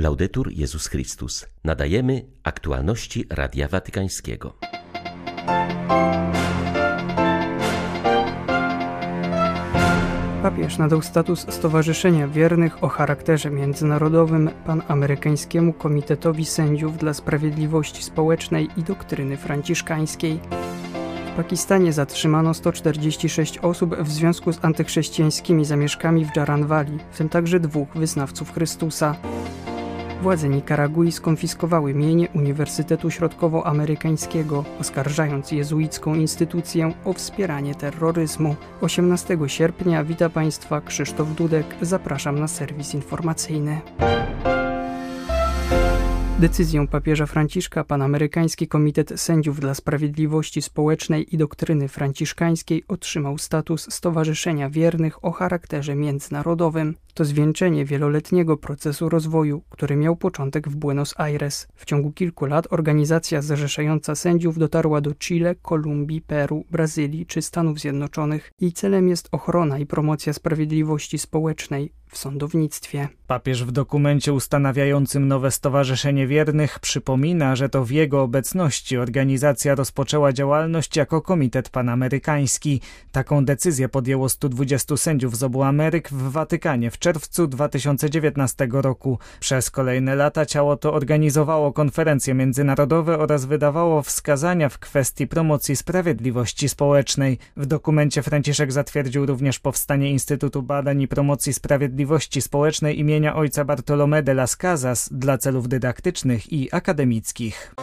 Laudetur Jezus Chrystus. Nadajemy aktualności Radia Watykańskiego. Papież nadał status Stowarzyszenia Wiernych o charakterze międzynarodowym Panamerykańskiemu Komitetowi Sędziów dla Sprawiedliwości Społecznej i Doktryny Franciszkańskiej. W Pakistanie zatrzymano 146 osób w związku z antychrześcijańskimi zamieszkami w Jaranwali, w tym także dwóch wyznawców Chrystusa. Władze Nikaragui skonfiskowały mienie Uniwersytetu Środkowoamerykańskiego, oskarżając jezuicką instytucję o wspieranie terroryzmu. 18 sierpnia wita Państwa Krzysztof Dudek. Zapraszam na serwis informacyjny. Decyzją papieża Franciszka Panamerykański Komitet Sędziów dla Sprawiedliwości Społecznej i Doktryny Franciszkańskiej otrzymał status Stowarzyszenia Wiernych o charakterze międzynarodowym. To zwieńczenie wieloletniego procesu rozwoju, który miał początek w Buenos Aires. W ciągu kilku lat organizacja zrzeszająca sędziów dotarła do Chile, Kolumbii, Peru, Brazylii czy Stanów Zjednoczonych. Jej celem jest ochrona i promocja sprawiedliwości społecznej w sądownictwie. Papież w dokumencie ustanawiającym nowe Stowarzyszenie Wiernych przypomina, że to w jego obecności organizacja rozpoczęła działalność jako Komitet Panamerykański. Taką decyzję podjęło 120 sędziów z obu Ameryk w Watykanie w czerwcu 2019 roku. Przez kolejne lata ciało to organizowało konferencje międzynarodowe oraz wydawało wskazania w kwestii promocji sprawiedliwości społecznej. W dokumencie Franciszek zatwierdził również powstanie Instytutu Badań i Promocji Sprawiedliwości Społecznej imienia ojca Bartolomé de las Casas dla celów dydaktycznych i akademickich.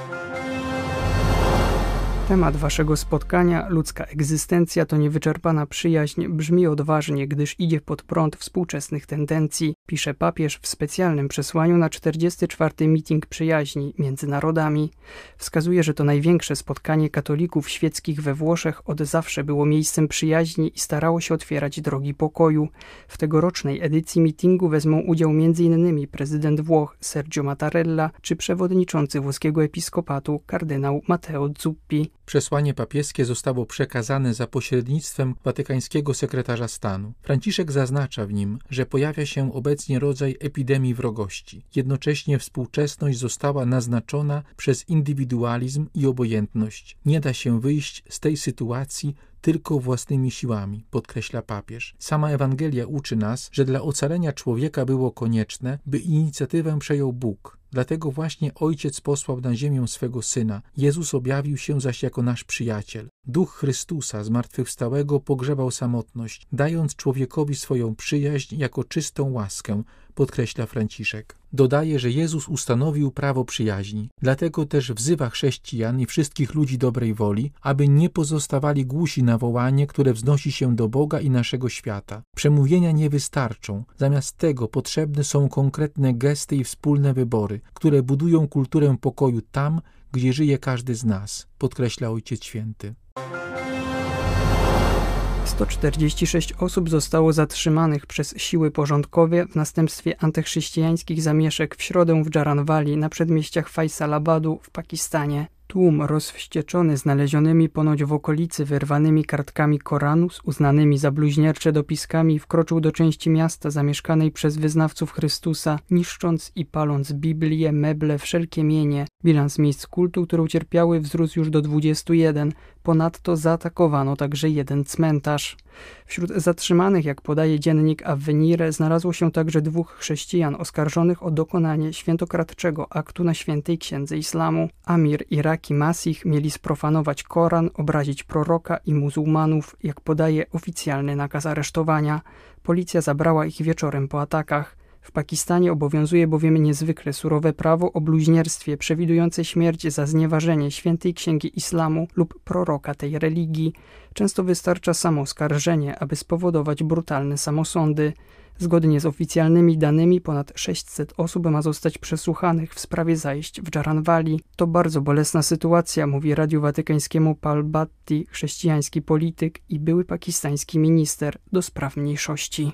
Temat waszego spotkania, ludzka egzystencja to niewyczerpana przyjaźń, brzmi odważnie, gdyż idzie pod prąd współczesnych tendencji, pisze papież w specjalnym przesłaniu na 44. meeting przyjaźni między narodami. Wskazuje, że to największe spotkanie katolików świeckich we Włoszech od zawsze było miejscem przyjaźni i starało się otwierać drogi pokoju. W tegorocznej edycji meetingu wezmą udział m.in. prezydent Włoch Sergio Mattarella czy przewodniczący włoskiego episkopatu kardynał Matteo Zuppi. Przesłanie papieskie zostało przekazane za pośrednictwem watykańskiego sekretarza stanu. Franciszek zaznacza w nim, że pojawia się obecnie rodzaj epidemii wrogości. Jednocześnie współczesność została naznaczona przez indywidualizm i obojętność. Nie da się wyjść z tej sytuacji tylko własnymi siłami, podkreśla papież. Sama Ewangelia uczy nas, że dla ocalenia człowieka było konieczne, by inicjatywę przejął Bóg. Dlatego właśnie Ojciec posłał na ziemię swego Syna. Jezus objawił się zaś jako nasz przyjaciel. Duch Chrystusa zmartwychwstałego pogrzebał samotność, dając człowiekowi swoją przyjaźń jako czystą łaskę, podkreśla Franciszek. Dodaje, że Jezus ustanowił prawo przyjaźni, dlatego też wzywa chrześcijan i wszystkich ludzi dobrej woli, aby nie pozostawali głusi na wołanie, które wznosi się do Boga i naszego świata. Przemówienia nie wystarczą, zamiast tego potrzebne są konkretne gesty i wspólne wybory, które budują kulturę pokoju tam, gdzie żyje każdy z nas, podkreśla Ojciec Święty. 146 osób zostało zatrzymanych przez siły porządkowe w następstwie antychrześcijańskich zamieszek w środę w Jaranwali na przedmieściach Faisalabadu w Pakistanie. Tłum rozwścieczony znalezionymi ponoć w okolicy wyrwanymi kartkami Koranu z uznanymi za bluźniercze dopiskami wkroczył do części miasta zamieszkanej przez wyznawców Chrystusa, niszcząc i paląc Biblię, meble, wszelkie mienie. Bilans miejsc kultu, które ucierpiały wzrósł już do 21. Ponadto zaatakowano także jeden cmentarz. Wśród zatrzymanych, jak podaje dziennik Avvenire, znalazło się także dwóch chrześcijan oskarżonych o dokonanie świętokradczego aktu na świętej księdze islamu. Amir i Raki Masih mieli sprofanować Koran, obrazić proroka i muzułmanów, jak podaje oficjalny nakaz aresztowania. Policja zabrała ich wieczorem po atakach. W Pakistanie obowiązuje bowiem niezwykle surowe prawo o bluźnierstwie przewidujące śmierć za znieważenie świętej księgi islamu lub proroka tej religii. Często wystarcza samo oskarżenie, aby spowodować brutalne samosądy. Zgodnie z oficjalnymi danymi ponad 600 osób ma zostać przesłuchanych w sprawie zajść w Jaranwali. To bardzo bolesna sytuacja, mówi Radiu Watykańskiemu Pal Bhatti, chrześcijański polityk i były pakistański minister do spraw mniejszości.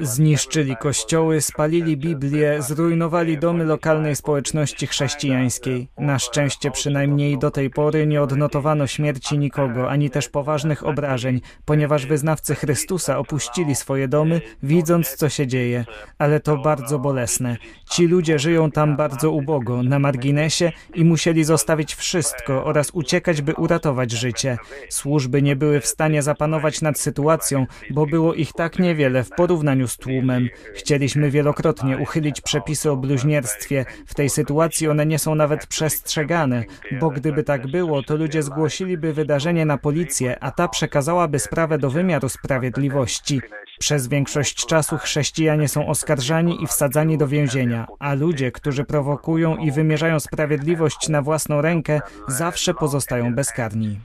Zniszczyli kościoły, spalili Biblię, zrujnowali domy lokalnej społeczności chrześcijańskiej. Na szczęście przynajmniej do tej pory nie odnotowano śmierci nikogo, ani też poważnych obrażeń, ponieważ wyznawcy Chrystusa opuścili swoje domy, widząc co się dzieje. Ale to bardzo bolesne. Ci ludzie żyją tam bardzo ubogo, na marginesie i musieli zostawić wszystko oraz uciekać, by uratować życie. Służby nie były w stanie zapanować nad sytuacją, bo było ich tak niewiele w porównaniu z tłumem. Chcieliśmy wielokrotnie uchylić przepisy o bluźnierstwie. W tej sytuacji one nie są nawet przestrzegane, bo gdyby tak było, to ludzie zgłosiliby wydarzenie na policję, a ta przekazałaby sprawę do wymiaru sprawiedliwości. Przez większość czasu chrześcijanie są oskarżani i wsadzani do więzienia, a ludzie, którzy prowokują i wymierzają sprawiedliwość na własną rękę, zawsze pozostają bezkarni.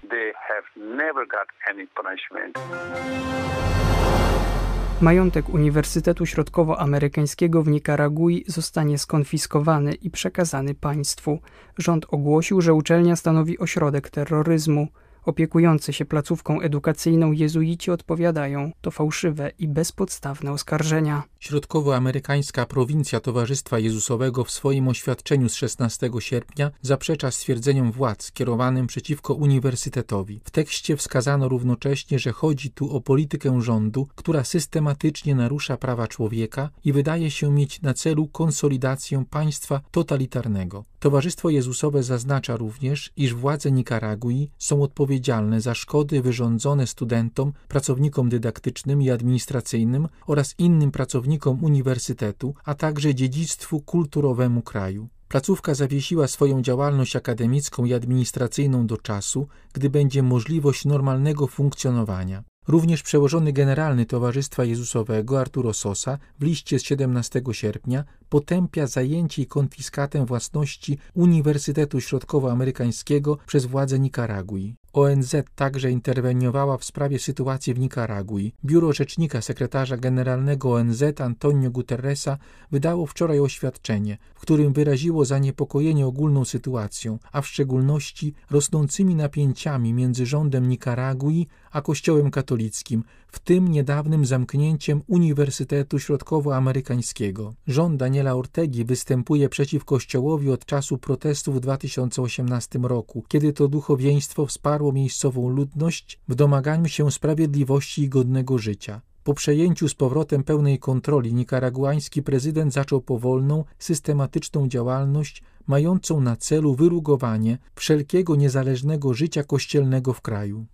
Majątek Uniwersytetu Środkowoamerykańskiego w Nikaragui zostanie skonfiskowany i przekazany państwu. Rząd ogłosił, że uczelnia stanowi ośrodek terroryzmu. Opiekujący się placówką edukacyjną jezuici odpowiadają, to fałszywe i bezpodstawne oskarżenia. Środkowoamerykańska prowincja Towarzystwa Jezusowego w swoim oświadczeniu z 16 sierpnia zaprzecza stwierdzeniom władz kierowanym przeciwko uniwersytetowi. W tekście wskazano równocześnie, że chodzi tu o politykę rządu, która systematycznie narusza prawa człowieka i wydaje się mieć na celu konsolidację państwa totalitarnego. Towarzystwo Jezusowe zaznacza również, iż władze Nikaragui są odpowiedzialne za szkody wyrządzone studentom, pracownikom dydaktycznym i administracyjnym oraz innym pracownikom uniwersytetu, a także dziedzictwu kulturowemu kraju. Placówka zawiesiła swoją działalność akademicką i administracyjną do czasu, gdy będzie możliwość normalnego funkcjonowania. Również przełożony generalny Towarzystwa Jezusowego Arturo Sosa w liście z 17 sierpnia potępia zajęcie i konfiskatę własności Uniwersytetu Środkowoamerykańskiego przez władze Nikaragui. ONZ także interweniowała w sprawie sytuacji w Nikaragui. Biuro Rzecznika Sekretarza Generalnego ONZ Antonio Guterresa wydało wczoraj oświadczenie, w którym wyraziło zaniepokojenie ogólną sytuacją, a w szczególności rosnącymi napięciami między rządem Nikaragui a Kościołem katolickim, w tym niedawnym zamknięciem Uniwersytetu Środkowoamerykańskiego. Rząd Daniela Ortegi występuje przeciw Kościołowi od czasu protestów w 2018 roku, kiedy to duchowieństwo wsparło miejscową ludność w domaganiu się sprawiedliwości i godnego życia. Po przejęciu z powrotem pełnej kontroli nikaraguański prezydent zaczął powolną, systematyczną działalność mającą na celu wyrugowanie wszelkiego niezależnego życia kościelnego w kraju.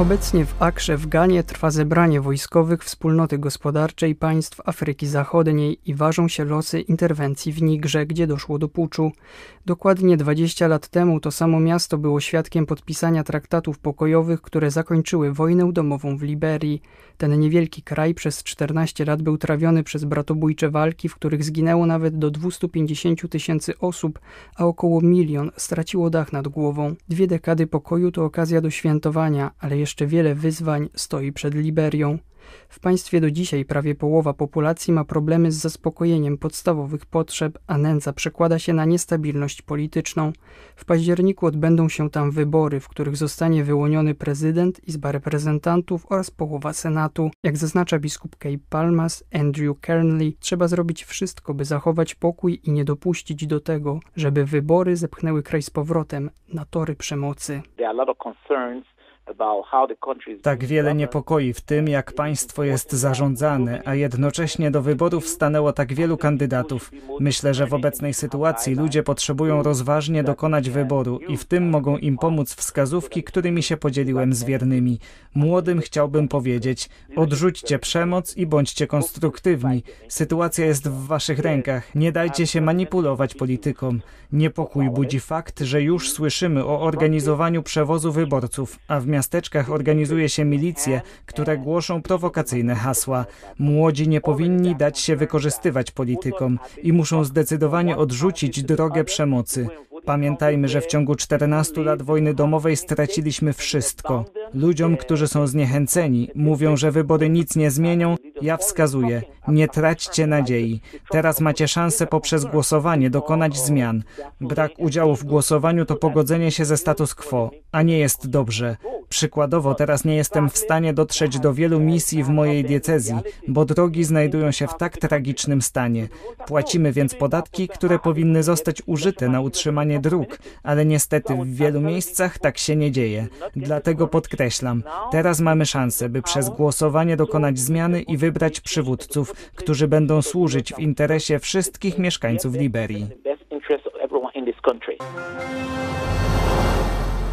Obecnie w Akrze w Ganie trwa zebranie wojskowych wspólnoty gospodarczej państw Afryki Zachodniej i ważą się losy interwencji w Nigrze, gdzie doszło do puczu. Dokładnie 20 lat temu to samo miasto było świadkiem podpisania traktatów pokojowych, które zakończyły wojnę domową w Liberii. Ten niewielki kraj przez 14 lat był trawiony przez bratobójcze walki, w których zginęło nawet do 250 tysięcy osób, a około milion straciło dach nad głową. Dwie dekady pokoju to okazja do świętowania, ale jeszcze wiele wyzwań stoi przed Liberią. W państwie do dzisiaj prawie połowa populacji ma problemy z zaspokojeniem podstawowych potrzeb, a nędza przekłada się na niestabilność polityczną. W październiku odbędą się tam wybory, w których zostanie wyłoniony prezydent, Izba Reprezentantów oraz połowa Senatu. Jak zaznacza biskup Cape Palmas, Andrew Kernley, trzeba zrobić wszystko, by zachować pokój i nie dopuścić do tego, żeby wybory zepchnęły kraj z powrotem na tory przemocy. Tak wiele niepokoi w tym, jak państwo jest zarządzane, a jednocześnie do wyborów stanęło tak wielu kandydatów. Myślę, że w obecnej sytuacji ludzie potrzebują rozważnie dokonać wyboru i w tym mogą im pomóc wskazówki, którymi się podzieliłem z wiernymi. Młodym chciałbym powiedzieć: odrzućcie przemoc i bądźcie konstruktywni. Sytuacja jest w waszych rękach. Nie dajcie się manipulować politykom. Niepokój budzi fakt, że już słyszymy o organizowaniu przewozu wyborców, a w miasteczkach organizuje się milicje, które głoszą prowokacyjne hasła. Młodzi nie powinni dać się wykorzystywać politykom i muszą zdecydowanie odrzucić drogę przemocy. Pamiętajmy, że w ciągu 14 lat wojny domowej straciliśmy wszystko. Ludziom, którzy są zniechęceni, mówią, że wybory nic nie zmienią. Ja wskazuję, nie traćcie nadziei. Teraz macie szansę poprzez głosowanie dokonać zmian. Brak udziału w głosowaniu to pogodzenie się ze status quo, a nie jest dobrze. Przykładowo, teraz nie jestem w stanie dotrzeć do wielu misji w mojej diecezji, bo drogi znajdują się w tak tragicznym stanie. Płacimy więc podatki, które powinny zostać użyte na utrzymanie dróg, ale niestety w wielu miejscach tak się nie dzieje. Dlatego podkreślam, teraz mamy szansę, by przez głosowanie dokonać zmiany i wybrać przywódców, którzy będą służyć w interesie wszystkich mieszkańców Liberii.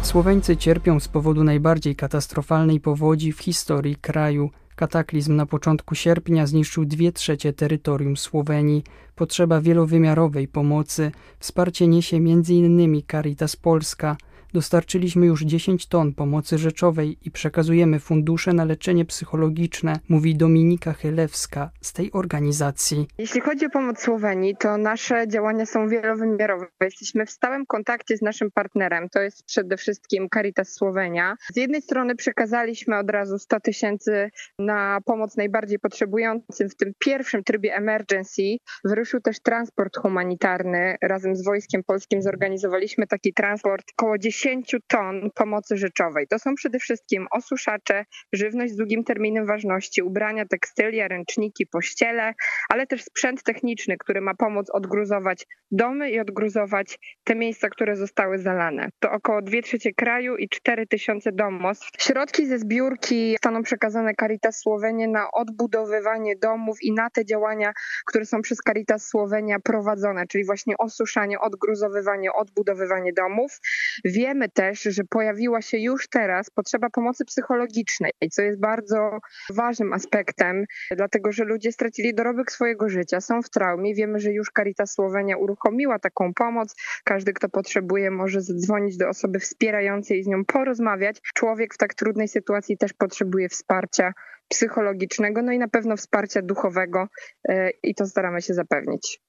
Słoweńcy cierpią z powodu najbardziej katastrofalnej powodzi w historii kraju. Kataklizm na początku sierpnia zniszczył dwie trzecie terytorium Słowenii. Potrzeba wielowymiarowej pomocy. Wsparcie niesie m.in. Caritas Polska – Dostarczyliśmy już 10 ton pomocy rzeczowej i przekazujemy fundusze na leczenie psychologiczne, mówi Dominika Chylewska z tej organizacji. Jeśli chodzi o pomoc Słowenii, to nasze działania są wielowymiarowe. Jesteśmy w stałym kontakcie z naszym partnerem, to jest przede wszystkim Caritas Słowenia. Z jednej strony przekazaliśmy od razu 100 tysięcy na pomoc najbardziej potrzebującym. W tym pierwszym trybie emergency wyruszył też transport humanitarny. Razem z Wojskiem Polskim zorganizowaliśmy taki transport około 10 10 ton pomocy rzeczowej. To są przede wszystkim osuszacze, żywność z długim terminem ważności, ubrania, tekstylia, ręczniki, pościele, ale też sprzęt techniczny, który ma pomóc odgruzować domy i odgruzować te miejsca, które zostały zalane. To około 2 trzecie kraju i 4 tysiące domostw. Środki ze zbiórki zostaną przekazane Caritas Słowenie na odbudowywanie domów i na te działania, które są przez Caritas Słowenia prowadzone, czyli właśnie osuszanie, odgruzowywanie, odbudowywanie domów. Wiemy, Wiemy też, że pojawiła się już teraz potrzeba pomocy psychologicznej, co jest bardzo ważnym aspektem, dlatego że ludzie stracili dorobek swojego życia, są w traumie. Wiemy, że już Caritas Słowenia uruchomiła taką pomoc. Każdy, kto potrzebuje, może zadzwonić do osoby wspierającej i z nią porozmawiać. Człowiek w tak trudnej sytuacji też potrzebuje wsparcia psychologicznego, no i na pewno wsparcia duchowego e, i to staramy się zapewnić.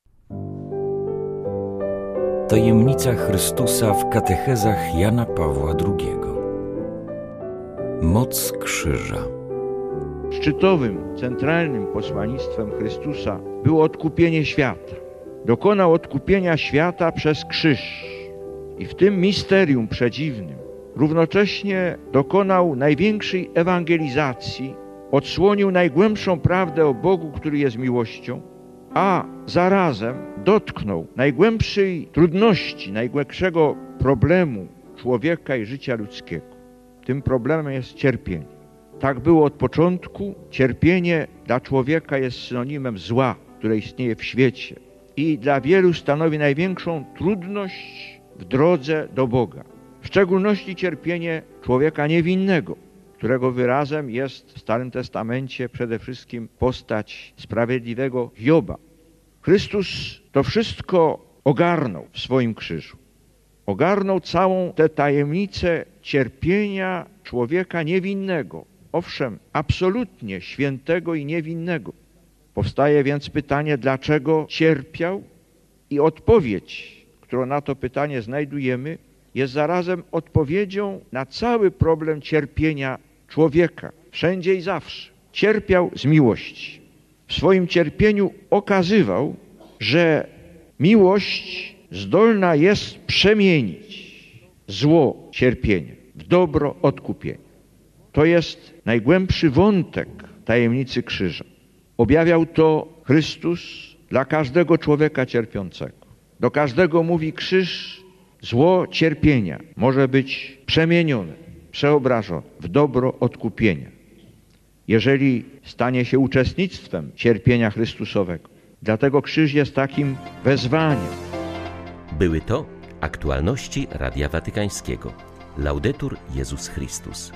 Tajemnica Chrystusa w katechezach Jana Pawła II. Moc krzyża. Szczytowym, centralnym posłannictwem Chrystusa było odkupienie świata. Dokonał odkupienia świata przez krzyż. I w tym misterium przedziwnym równocześnie dokonał największej ewangelizacji, odsłonił najgłębszą prawdę o Bogu, który jest miłością, a zarazem dotknął najgłębszej trudności, najgłębszego problemu człowieka i życia ludzkiego. Tym problemem jest cierpienie. Tak było od początku. Cierpienie dla człowieka jest synonimem zła, które istnieje w świecie i dla wielu stanowi największą trudność w drodze do Boga. W szczególności cierpienie człowieka niewinnego, którego wyrazem jest w Starym Testamencie przede wszystkim postać sprawiedliwego Hioba. Chrystus to wszystko ogarnął w swoim krzyżu. Ogarnął całą tę tajemnicę cierpienia człowieka niewinnego. Owszem, absolutnie świętego i niewinnego. Powstaje więc pytanie, dlaczego cierpiał? I odpowiedź, którą na to pytanie znajdujemy, jest zarazem odpowiedzią na cały problem cierpienia człowieka, wszędzie i zawsze. Cierpiał z miłości. W swoim cierpieniu okazywał, że miłość zdolna jest przemienić zło cierpienie w dobro odkupienie. To jest najgłębszy wątek tajemnicy krzyża. Objawiał to Chrystus dla każdego człowieka cierpiącego. Do każdego mówi krzyż, zło cierpienia może być przemienione przeobrażony w dobro odkupienia. Jeżeli stanie się uczestnictwem cierpienia Chrystusowego. Dlatego krzyż jest takim wezwaniem. Były to aktualności Radia Watykańskiego. Laudetur Jezus Chrystus.